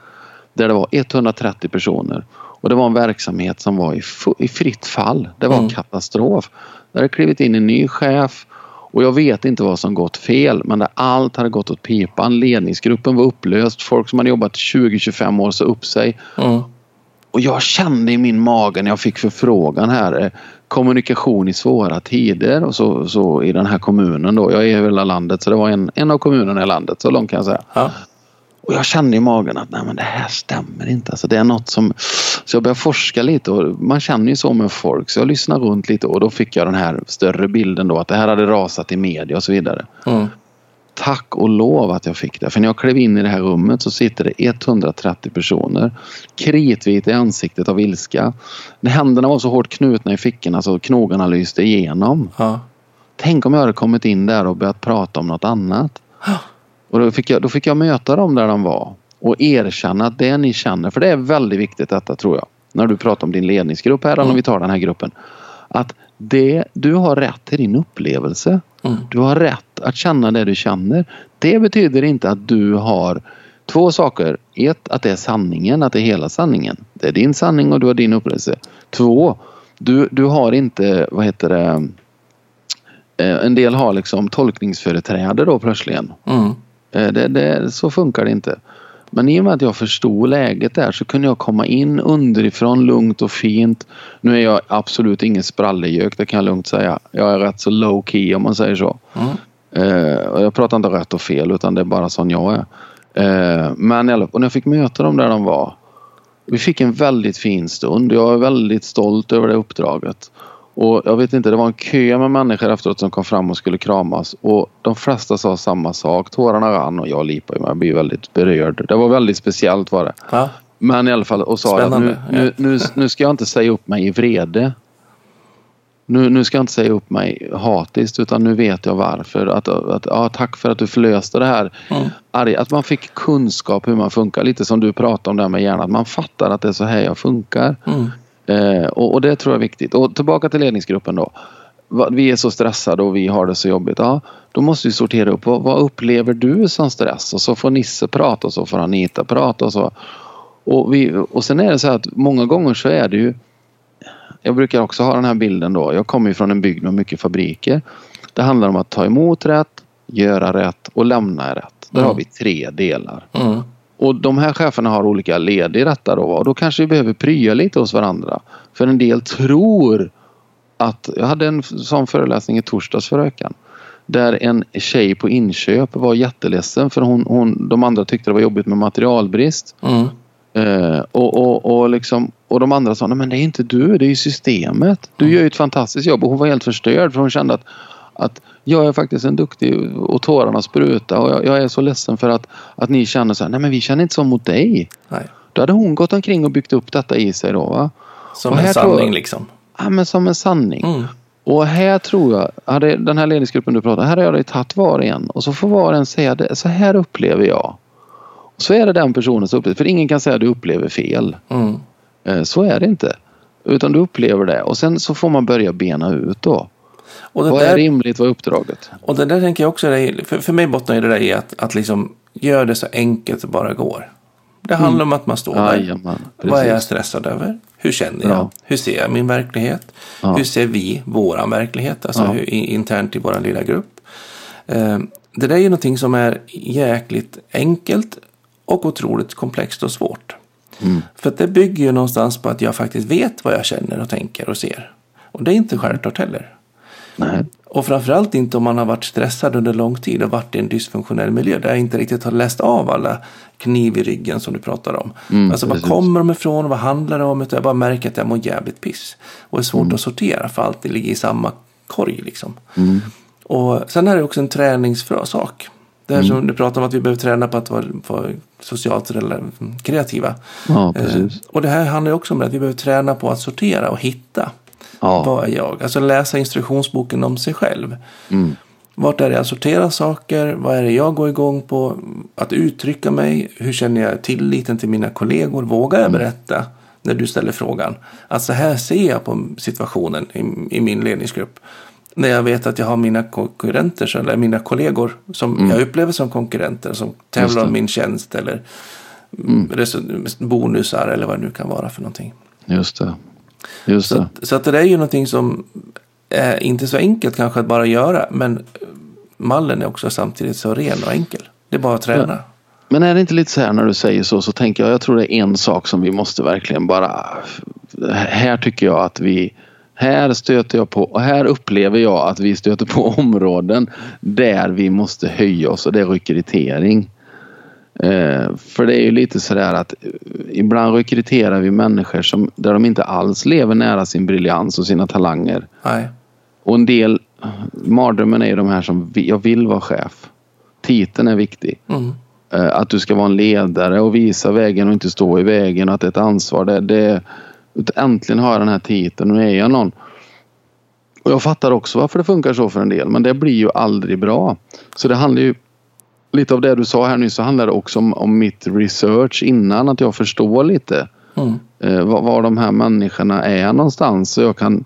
där det var 130 personer och det var en verksamhet som var i, i fritt fall. Det var mm. katastrof. Där hade klivit in en ny chef och jag vet inte vad som gått fel men där allt hade gått åt pipan. Ledningsgruppen var upplöst. Folk som hade jobbat 20-25 år sa upp sig. Mm. Och jag kände i min mage när jag fick förfrågan här eh, kommunikation i svåra tider och så, så i den här kommunen då. Jag är i hela landet så det var en, en av kommunerna i landet så långt kan jag säga. Ja. Och jag kände i magen att nej men det här stämmer inte. Alltså det är något som... Så jag började forska lite och man känner ju så med folk. Så jag lyssnade runt lite och då fick jag den här större bilden då att det här hade rasat i media och så vidare. Mm. Tack och lov att jag fick det. För när jag klev in i det här rummet så sitter det 130 personer. Kritvita i ansiktet av ilska. Händerna var så hårt knutna i fickorna så knogarna lyste igenom. Ja. Tänk om jag hade kommit in där och börjat prata om något annat. Och då fick, jag, då fick jag möta dem där de var och erkänna att det ni känner, för det är väldigt viktigt detta tror jag. När du pratar om din ledningsgrupp här, mm. om vi tar den här gruppen. Att det, du har rätt till din upplevelse. Mm. Du har rätt att känna det du känner. Det betyder inte att du har två saker. Ett, att det är sanningen, att det är hela sanningen. Det är din sanning och du har din upplevelse. Två, du, du har inte, vad heter det, eh, en del har liksom tolkningsföreträde då plötsligen. Mm. Eh, det, det, så funkar det inte. Men i och med att jag förstod läget där så kunde jag komma in underifrån lugnt och fint. Nu är jag absolut ingen sprallegök, det kan jag lugnt säga. Jag är rätt så low key om man säger så. Mm. Och jag pratar inte rätt och fel utan det är bara sån jag är. Eh, men och när jag fick möta dem där de var. Vi fick en väldigt fin stund. Jag är väldigt stolt över det uppdraget. Och jag vet inte, det var en kö med människor efteråt som kom fram och skulle kramas. Och de flesta sa samma sak. Tårarna rann och jag lipade mig. Jag blev väldigt berörd. Det var väldigt speciellt var det. Ja. Men i alla fall och sa att nu, nu, nu, nu ska jag inte säga upp mig i vrede. Nu, nu ska jag inte säga upp mig hatiskt utan nu vet jag varför. Att, att, ja, tack för att du förlöste det här. Mm. Att man fick kunskap hur man funkar. Lite som du pratade om det här med hjärnan. Att man fattar att det är så här jag funkar. Mm. Eh, och, och, det tror jag är viktigt. Och tillbaka till ledningsgruppen då. Vi är så stressade och vi har det så jobbigt. Ja, då måste vi sortera upp. Vad, vad upplever du som stress? Och så får Nisse prata och så får Anita prata. Och, så. Och, vi, och sen är det så att många gånger så är det ju jag brukar också ha den här bilden då. Jag kommer ju från en bygd med mycket fabriker. Det handlar om att ta emot rätt, göra rätt och lämna rätt. Där mm. har vi tre delar. Mm. Och de här cheferna har olika led i detta då. Och då kanske vi behöver prya lite hos varandra. För en del tror att... Jag hade en sån föreläsning i torsdags förra veckan. Där en tjej på inköp var jätteledsen för hon, hon, de andra tyckte det var jobbigt med materialbrist. Mm. Eh, och, och, och, liksom, och de andra sa, nej men det är inte du, det är ju systemet. Du gör ju ett fantastiskt jobb. Och hon var helt förstörd för hon kände att, att jag är faktiskt en duktig och tårarna spruta och jag, jag, är så ledsen för att, att ni känner så här, nej men vi känner inte så mot dig. Nej. Då hade hon gått omkring och byggt upp detta i sig då. Va? Som och en sanning tror, liksom? Ja men som en sanning. Mm. Och här tror jag, hade den här ledningsgruppen du pratar här har jag tagit var och en och så får var och en säga det, så här upplever jag. Så är det den personens upplevelse. För ingen kan säga att du upplever fel. Mm. Eh, så är det inte. Utan du upplever det och sen så får man börja bena ut då. Och vad där, är rimligt? Vad är uppdraget? Och det där tänker jag också, för, för mig bottnar det där i att, att liksom gör det så enkelt det bara går. Det handlar mm. om att man står där. Jajamän, vad är jag stressad över? Hur känner jag? Ja. Hur ser jag min verklighet? Ja. Hur ser vi våran verklighet? Alltså ja. hur, internt i vår lilla grupp. Eh, det där är ju någonting som är jäkligt enkelt och otroligt komplext och svårt. Mm. För det bygger ju någonstans på att jag faktiskt vet vad jag känner och tänker och ser. Och det är inte självklart heller. Nej. Och framförallt inte om man har varit stressad under lång tid och varit i en dysfunktionell miljö där jag inte riktigt har läst av alla kniv i ryggen som du pratar om. Mm, alltså var kommer de ifrån? Vad handlar det om? Jag bara märker att jag mår jävligt piss. Och är svårt mm. att sortera för allt det ligger i samma korg liksom. Mm. Och sen är det också en träningssak. Det här mm. som du pratar om att vi behöver träna på att vara, vara socialt kreativa. Ja, precis. Eh, och det här handlar också om att vi behöver träna på att sortera och hitta. Ja. Vad är jag? Alltså läsa instruktionsboken om sig själv. Mm. Vart är det jag sorterar saker? Vad är det jag går igång på? Att uttrycka mig. Hur känner jag tilliten till mina kollegor? Vågar jag mm. berätta när du ställer frågan? Att så här ser jag på situationen i, i min ledningsgrupp när jag vet att jag har mina konkurrenter eller mina kollegor som mm. jag upplever som konkurrenter som tävlar om min tjänst eller mm. bonusar eller vad det nu kan vara för någonting. Just det. Just så, så att det är ju någonting som är inte så enkelt kanske att bara göra men mallen är också samtidigt så ren och enkel. Det är bara att träna. Ja. Men är det inte lite så här när du säger så så tänker jag, jag tror det är en sak som vi måste verkligen bara här tycker jag att vi här stöter jag på och här upplever jag att vi stöter på områden där vi måste höja oss och det är rekrytering. Eh, för det är ju lite sådär att eh, ibland rekryterar vi människor som, där de inte alls lever nära sin briljans och sina talanger. Nej. Och en del, mardrömmen är ju de här som, jag vill vara chef. Titeln är viktig. Mm. Eh, att du ska vara en ledare och visa vägen och inte stå i vägen och att det är ett ansvar. Det, det, Äntligen har jag den här titeln och nu är jag någon. Och jag fattar också varför det funkar så för en del men det blir ju aldrig bra. Så det handlar ju lite av det du sa här nyss så handlar det också om, om mitt research innan att jag förstår lite mm. eh, var, var de här människorna är någonstans så jag kan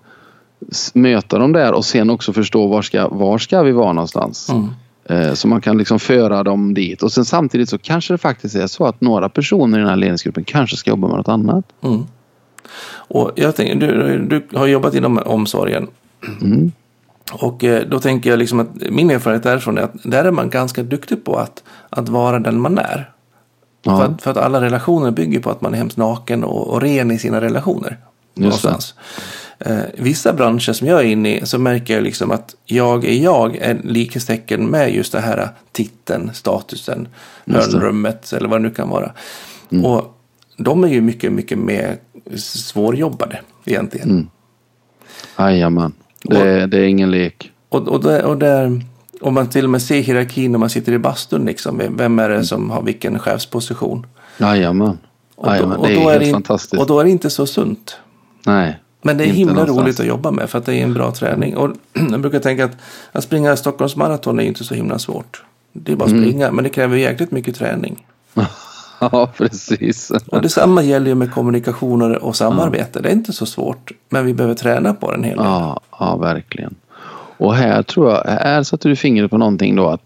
möta dem där och sen också förstå var ska, var ska vi vara någonstans. Mm. Eh, så man kan liksom föra dem dit och sen samtidigt så kanske det faktiskt är så att några personer i den här ledningsgruppen kanske ska jobba med något annat. Mm. Och jag tänker, du, du har jobbat inom omsorgen. Mm. Och eh, då tänker jag liksom att min erfarenhet därifrån är att där är man ganska duktig på att, att vara den man är. Ja. För, att, för, att, alla relationer bygger på att man är hemskt naken och, och ren i sina relationer. Någonstans. eh, vissa branscher som jag är inne i så märker jag liksom att jag är jag är likhetstecken med just det här titeln, statusen, Just hörnrummet eller vad det nu kan vara. Och de är ju mycket, mycket mer svårjobbade egentligen. Jajamän. Det, det är ingen lek. Och, och, där, och där, om man till och med ser hierarkin när man sitter i bastun, liksom, vem är det som har vilken chefsposition? Jajamän. Och då, och Det är då är det, fantastiskt. Och då är det inte så sunt. Nej. Men det är himla någonstans. roligt att jobba med för att det är en bra träning. Och jag brukar tänka att att springa Stockholms maraton är inte så himla svårt. Det är bara Mm. att springa, men det kräver jäkligt mycket träning. Ja, precis. Och detsamma gäller ju med kommunikationer och samarbete. Det är inte så svårt, men vi behöver träna på den hela Ja, ja, verkligen. Och här tror jag, här satte du fingret på någonting då att,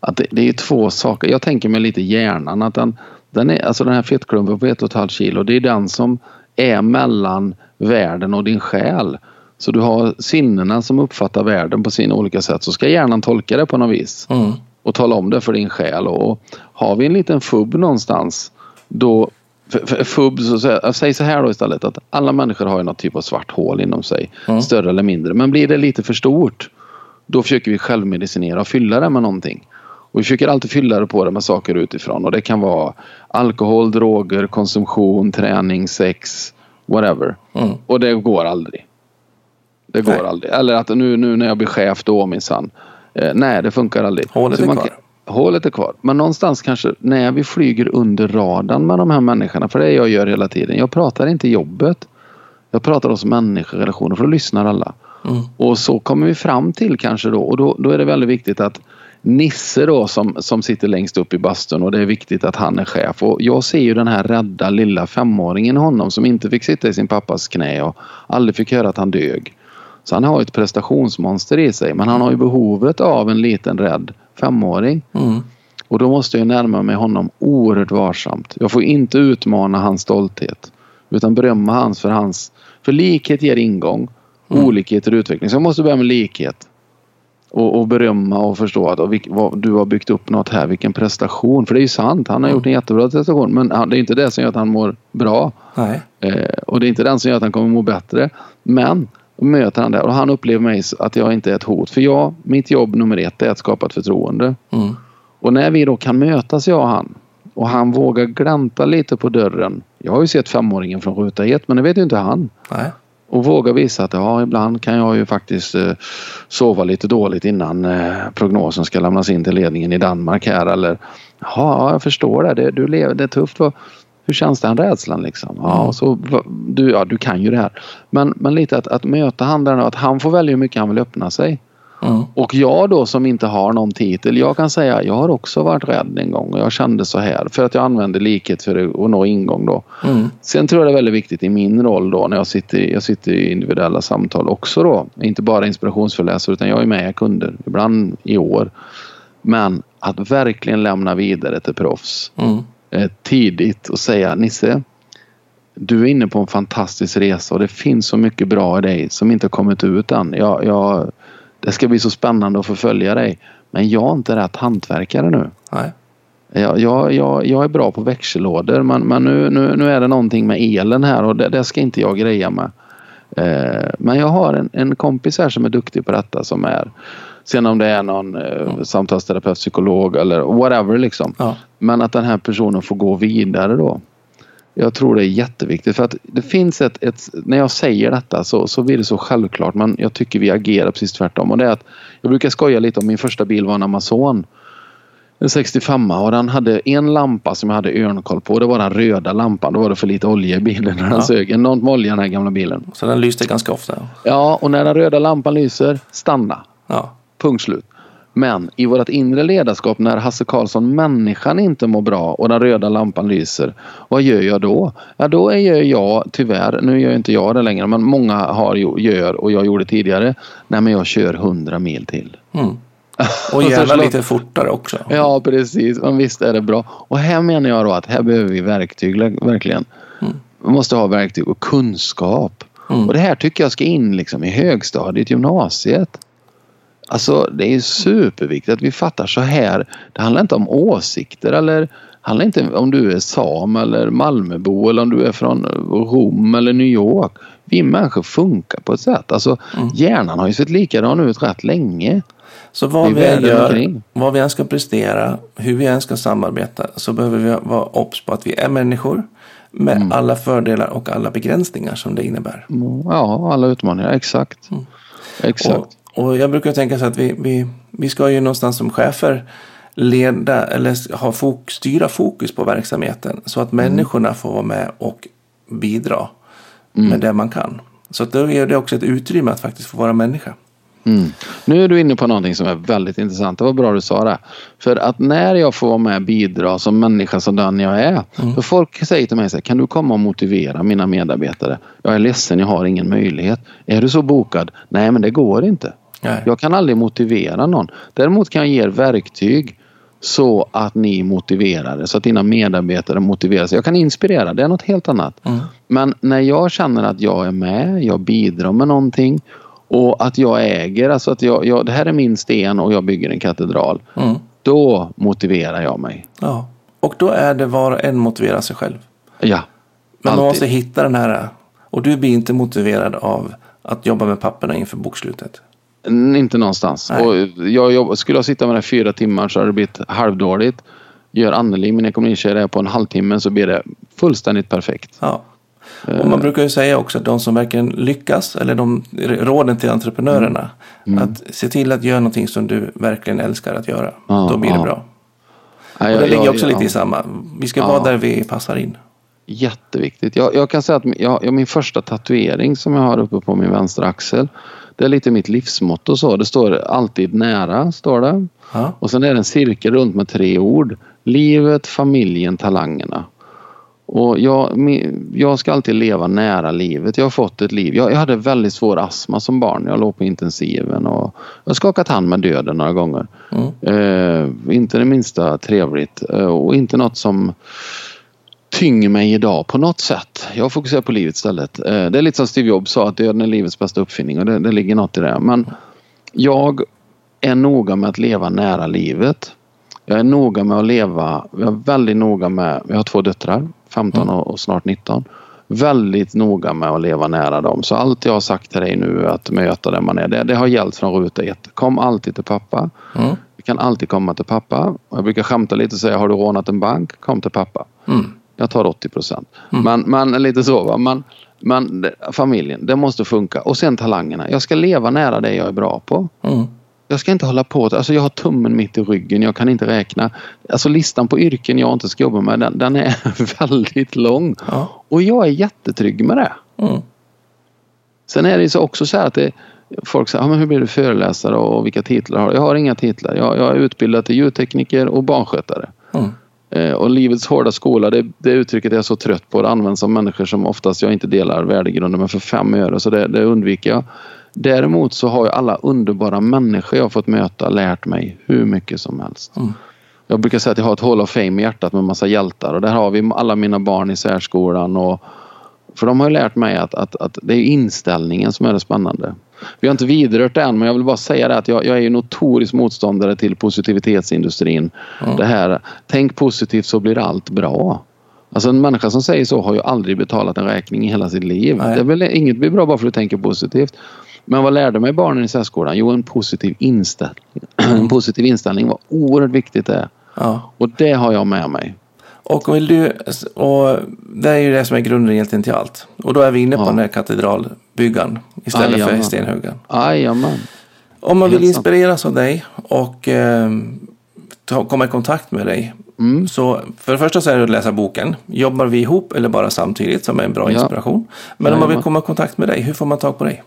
att det, det är två saker. Jag tänker mig lite hjärnan att den, den är, alltså den här fettklumpen på ett och ett halvt kilo, det är den som är mellan världen och din själ. Så du har sinnena som uppfattar världen på sina olika sätt. Så ska hjärnan tolka det på något vis Mm. Och tala om det för din själ. Och har vi en liten fubb någonstans då så, så, jag säger så här då istället att alla människor har ju något typ av svart hål inom sig. Mm. Större eller mindre. Men blir det lite för stort då försöker vi självmedicinera och fylla det med någonting. Och vi försöker alltid fylla det på det med saker utifrån och det kan vara alkohol, droger, konsumtion, träning, sex, whatever. Mm. Och det går aldrig. Det går Nej. aldrig. Eller att nu, nu när jag blir chef då minsann. Eh, nej, det funkar aldrig. Hålet är man kvar. Hålet är kvar. Men någonstans kanske när vi flyger under radarn med de här människorna. För det är jag gör hela tiden. Jag pratar inte jobbet. Jag pratar oss människorelationer för då lyssnar alla. Mm. Och så kommer vi fram till kanske då och då, då är det väldigt viktigt att Nisse då som, som sitter längst upp i bastun och det är viktigt att han är chef. Och jag ser ju den här rädda lilla femåringen i honom som inte fick sitta i sin pappas knä och aldrig fick höra att han dög. Så han har ett prestationsmonster i sig men han har ju behovet av en liten rädd femåring. Mm. Och då måste jag närma mig honom oerhört varsamt. Jag får inte utmana hans stolthet. Utan berömma hans för hans... För likhet ger ingång. Olikhet är utveckling. Så jag måste börja med likhet. Och, och berömma och förstå att och vilk, vad, du har byggt upp något här. Vilken prestation. För det är ju sant. Han har gjort en jättebra prestation. Men han, det är inte det som gör att han mår bra. Eh, och det är inte den som gör att han kommer må bättre. Men möter han det och han upplever mig att jag inte är ett hot. För jag, mitt jobb nummer ett är att skapa ett förtroende. Mm. Och när vi då kan mötas jag och han och han vågar glänta lite på dörren. Jag har ju sett femåringen från ruta ett men det vet ju inte han. Nej. Och våga visa att ja, ibland kan jag ju faktiskt eh, sova lite dåligt innan eh, prognosen ska lämnas in till ledningen i Danmark här eller ja, jag förstår det. Det, du lever, det är tufft. Vad, hur känns den rädslan liksom? Ja, Mm. och så, du, ja, du kan ju det här. Men, men lite att, att möta han där och att han får välja hur mycket han vill öppna sig. Mm. Och jag då som inte har någon titel, jag kan säga jag har också varit rädd en gång och jag kände så här för att jag använde likhet för att nå ingång då. Mm. Sen tror jag det är väldigt viktigt i min roll då när jag sitter, i- jag sitter i individuella samtal också då. Inte bara inspirationsföreläsare utan jag är med kunder, ibland i år. Men att verkligen lämna vidare till proffs Mm. Eh, tidigt och säga Nisse, du är inne på en fantastisk resa och det finns så mycket bra i dig som inte har kommit ut än. Jag, jag, det ska bli så spännande att få följa dig. Men jag är inte rätt hantverkare nu. Nej. Jag, jag, jag, jag är bra på växellådor men, men nu, nu, nu är det någonting med elen här och det, det ska inte jag greja med. Eh, men jag har en, en kompis här som är duktig på detta som är Sen om det är någon eh, samtalsterapeut, psykolog eller whatever liksom. Ja. Men att den här personen får gå vidare då. Jag tror det är jätteviktigt för att det finns ett, ett när jag säger detta så, så blir det så självklart men jag tycker vi agerar precis tvärtom och det är att jag brukar skoja lite om min första bil var en Amazon. En 65 och den hade en lampa som jag hade örnkoll på. Det var den röda lampan. Då var det för lite olja i bilen när den Ja. sög. Enormt med olja den här gamla bilen. Så den lyste ganska ofta. Ja, och när den röda lampan lyser, stanna. Ja. Punkt slut. Men i vårt inre ledarskap när Hasse Karlsson, människan, inte mår bra och den röda lampan lyser. Vad gör jag då? Ja, då gör jag tyvärr, nu gör inte jag det längre, men många har, gör och jag gjorde tidigare. Nej, men jag kör 100 mil till. Mm. Och gärna lite fortare också. Ja, precis. Men visst är det bra. Och här menar jag då att här behöver vi verktyg, verkligen. Vi måste ha verktyg och kunskap. Mm. Och det här tycker jag ska in liksom i högstadiet, gymnasiet. Alltså det är superviktigt att vi fattar så här. Det handlar inte om åsikter eller handlar inte om du är sam eller Malmöbo eller om du är från Rom eller New York. Vi människor funkar på ett sätt. Alltså Mm. hjärnan har ju sett likadan ut rätt länge. Så vad vi än gör, omkring. vad vi än ska prestera, hur vi än ska samarbeta så behöver vi vara obs på att vi är människor med Mm. alla fördelar och alla begränsningar som det innebär. Ja, alla utmaningar. Exakt. Exakt. Mm. Och, och jag brukar tänka så att vi, vi, vi ska ju någonstans som chefer leda eller ha fok, styra fokus på verksamheten så att människorna får vara med och bidra med det man kan. Så att då ger det också ett utrymme att faktiskt få vara människa. Mm. Nu är du inne på någonting som är väldigt intressant. Det var bra du sa det. För att när jag får vara med och bidra som människa som den jag är. För folk säger till mig så här, kan du komma och motivera mina medarbetare? Jag är ledsen, jag har ingen möjlighet. Är du så bokad? Nej, men det går inte. Nej. Jag kan aldrig motivera någon. Däremot kan jag ge er verktyg så att ni motiverar det, så att dina medarbetare motiverar sig. Jag kan inspirera, det är något helt annat. Mm. Men när jag känner att jag är med, jag bidrar med någonting och att jag äger, alltså att jag, jag, det här är min sten och jag bygger en katedral. Mm. Då motiverar jag mig. Ja. Och då är det var och en motivera sig själv. Ja, Men man måste hitta den här. Och du blir inte motiverad av att jobba med papperna inför bokslutet. Inte någonstans. Nej. Och jag jobb, skulle jag sitta med det fyra timmar så hade det blivit halvdåligt. Gör Anneli, min ekonomitjej, det på en halvtimme så blir det fullständigt perfekt. Ja. Och man brukar ju säga också att de som verkligen lyckas, eller de råden till entreprenörerna, att se till att göra någonting som du verkligen älskar att göra. Ja, Då blir det ja. bra. Nej, Och jag- det ligger jag- också lite ja. i samma. Vi ska Ja. vara där vi passar in. Jätteviktigt. Jag, jag kan säga att jag, jag, min första tatuering som jag har uppe på min vänstra axel. Det är lite mitt livsmotto så. Det står alltid nära, står det. Ja. Och sen är det en cirkel runt med tre ord. Livet, familjen, talangerna. Och jag, jag ska alltid leva nära livet. Jag har fått ett liv. Jag, jag hade väldigt svår astma som barn. Jag låg på intensiven och jag har skakat hand med döden några gånger. Mm. Eh, inte det minsta trevligt eh, och inte något som tynger mig idag på något sätt. Jag fokuserar på livet istället. Eh, det är lite som Steve Jobs sa att döden är livets bästa uppfinning och det, det ligger något i det. Men jag är noga med att leva nära livet. Jag är noga med att leva, jag är väldigt noga med, jag har två döttrar, 15 och, och snart 19. Väldigt noga med att leva nära dem. Så allt jag har sagt till dig nu att möta där man är, det, det har gällt från ruta ett. Kom alltid till pappa. Mm. Vi kan alltid komma till pappa. Jag brukar skämta lite och säga, har du rånat en bank? Kom till pappa. Mm. Jag tar 80 procent. Men, men lite så. Va? Men, men familjen, det måste funka. Och sen talangerna. Jag ska leva nära det jag är bra på. Mm. Jag ska inte hålla på. Alltså jag har tummen mitt i ryggen. Jag kan inte räkna. Alltså listan på yrken jag inte ska jobba med, den, den är väldigt lång. Ja. Och jag är jättetrygg med det. Mm. Sen är det så också så här att det, folk säger, ah, men hur blir du föreläsare och vilka titlar har du? Jag har inga titlar. Jag, jag är utbildad till ljudtekniker och barnskötare. Mm. Eh, och livets hårda skola, det, det uttrycket är jag så trött på. Det används av människor som oftast jag inte delar värdegrunden med för fem öre. Så det, det undviker jag. Däremot så har ju alla underbara människor jag fått möta lärt mig hur mycket som helst. Mm. Jag brukar säga att jag har ett Hall of Fame i hjärtat med massa hjältar och där har vi alla mina barn i särskolan och för de har ju lärt mig att, att, att det är inställningen som är det spännande. Vi har inte vidrört det än men jag vill bara säga det att jag, jag är ju notorisk motståndare till positivitetsindustrin. Det här, tänk positivt så blir allt bra. Alltså en människa som säger så har ju aldrig betalat en räkning i hela sitt liv. Nej. Det är väl, inget blir bra bara för att du tänker positivt. Men vad lärde mig barnen i särskolan? Jo, en positiv inställning. en positiv inställning var oerhört viktigt det. Ja. Och det har jag med mig. Och vill du, och det är ju det som är grunden egentligen till allt. Och då är vi inne på Ja. den här katedralbyggan istället för Jajamän. stenhuggan. Jajamän. Om man vill Helt sant. inspireras av dig och eh, ta, komma i kontakt med dig. Mm. Så för det första så är det att läsa boken. Jobbar vi ihop eller bara samtidigt som är en bra Ja. inspiration. Men om man vill komma i kontakt med dig, hur får man tag på dig?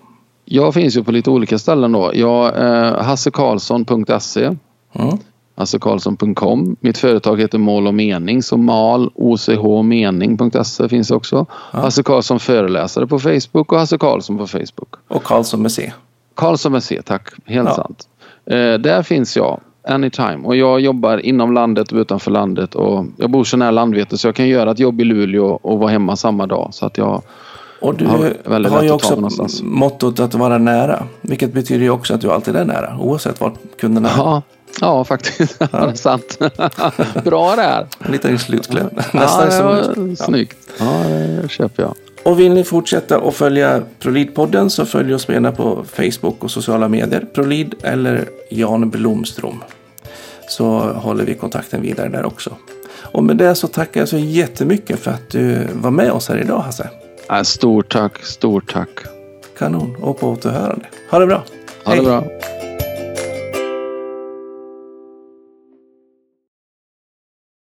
Jag finns ju på lite olika ställen då. Jag, eh, hassekarlsson.se Mm. hassekarlsson.com. Mitt företag heter Mål och mening så mal ochmening.se finns också. Hasse Karlsson föreläsare på Facebook och Hasse Karlsson på Facebook. Och Karlsson med C. Karlsson med C, tack. Helt Ja. sant. Eh, där finns jag anytime och jag jobbar inom landet och utanför landet och jag bor så nära Landvetter så jag kan göra ett jobb i Luleå och vara hemma samma dag så att jag Och du Ja, väldigt har ju också mottot att vara nära. Vilket betyder ju också att du alltid är nära. Oavsett var kunderna är. Ja, ja faktiskt. Ja. det är sant. Bra där. En liten slutkläm. Ja, Nästan det som... var snyggt. Ja, det köper jag. Och vill ni fortsätta att följa ProLid-podden så följ oss gärna på Facebook och sociala medier. ProLid eller Jan Blomström. Så håller vi kontakten vidare där också. Och med det så tackar jag så jättemycket för att du var med oss här idag Hasse. Ja, Stort tack, stort tack. Kanon och på återhörande. Ha det bra. Ha det bra.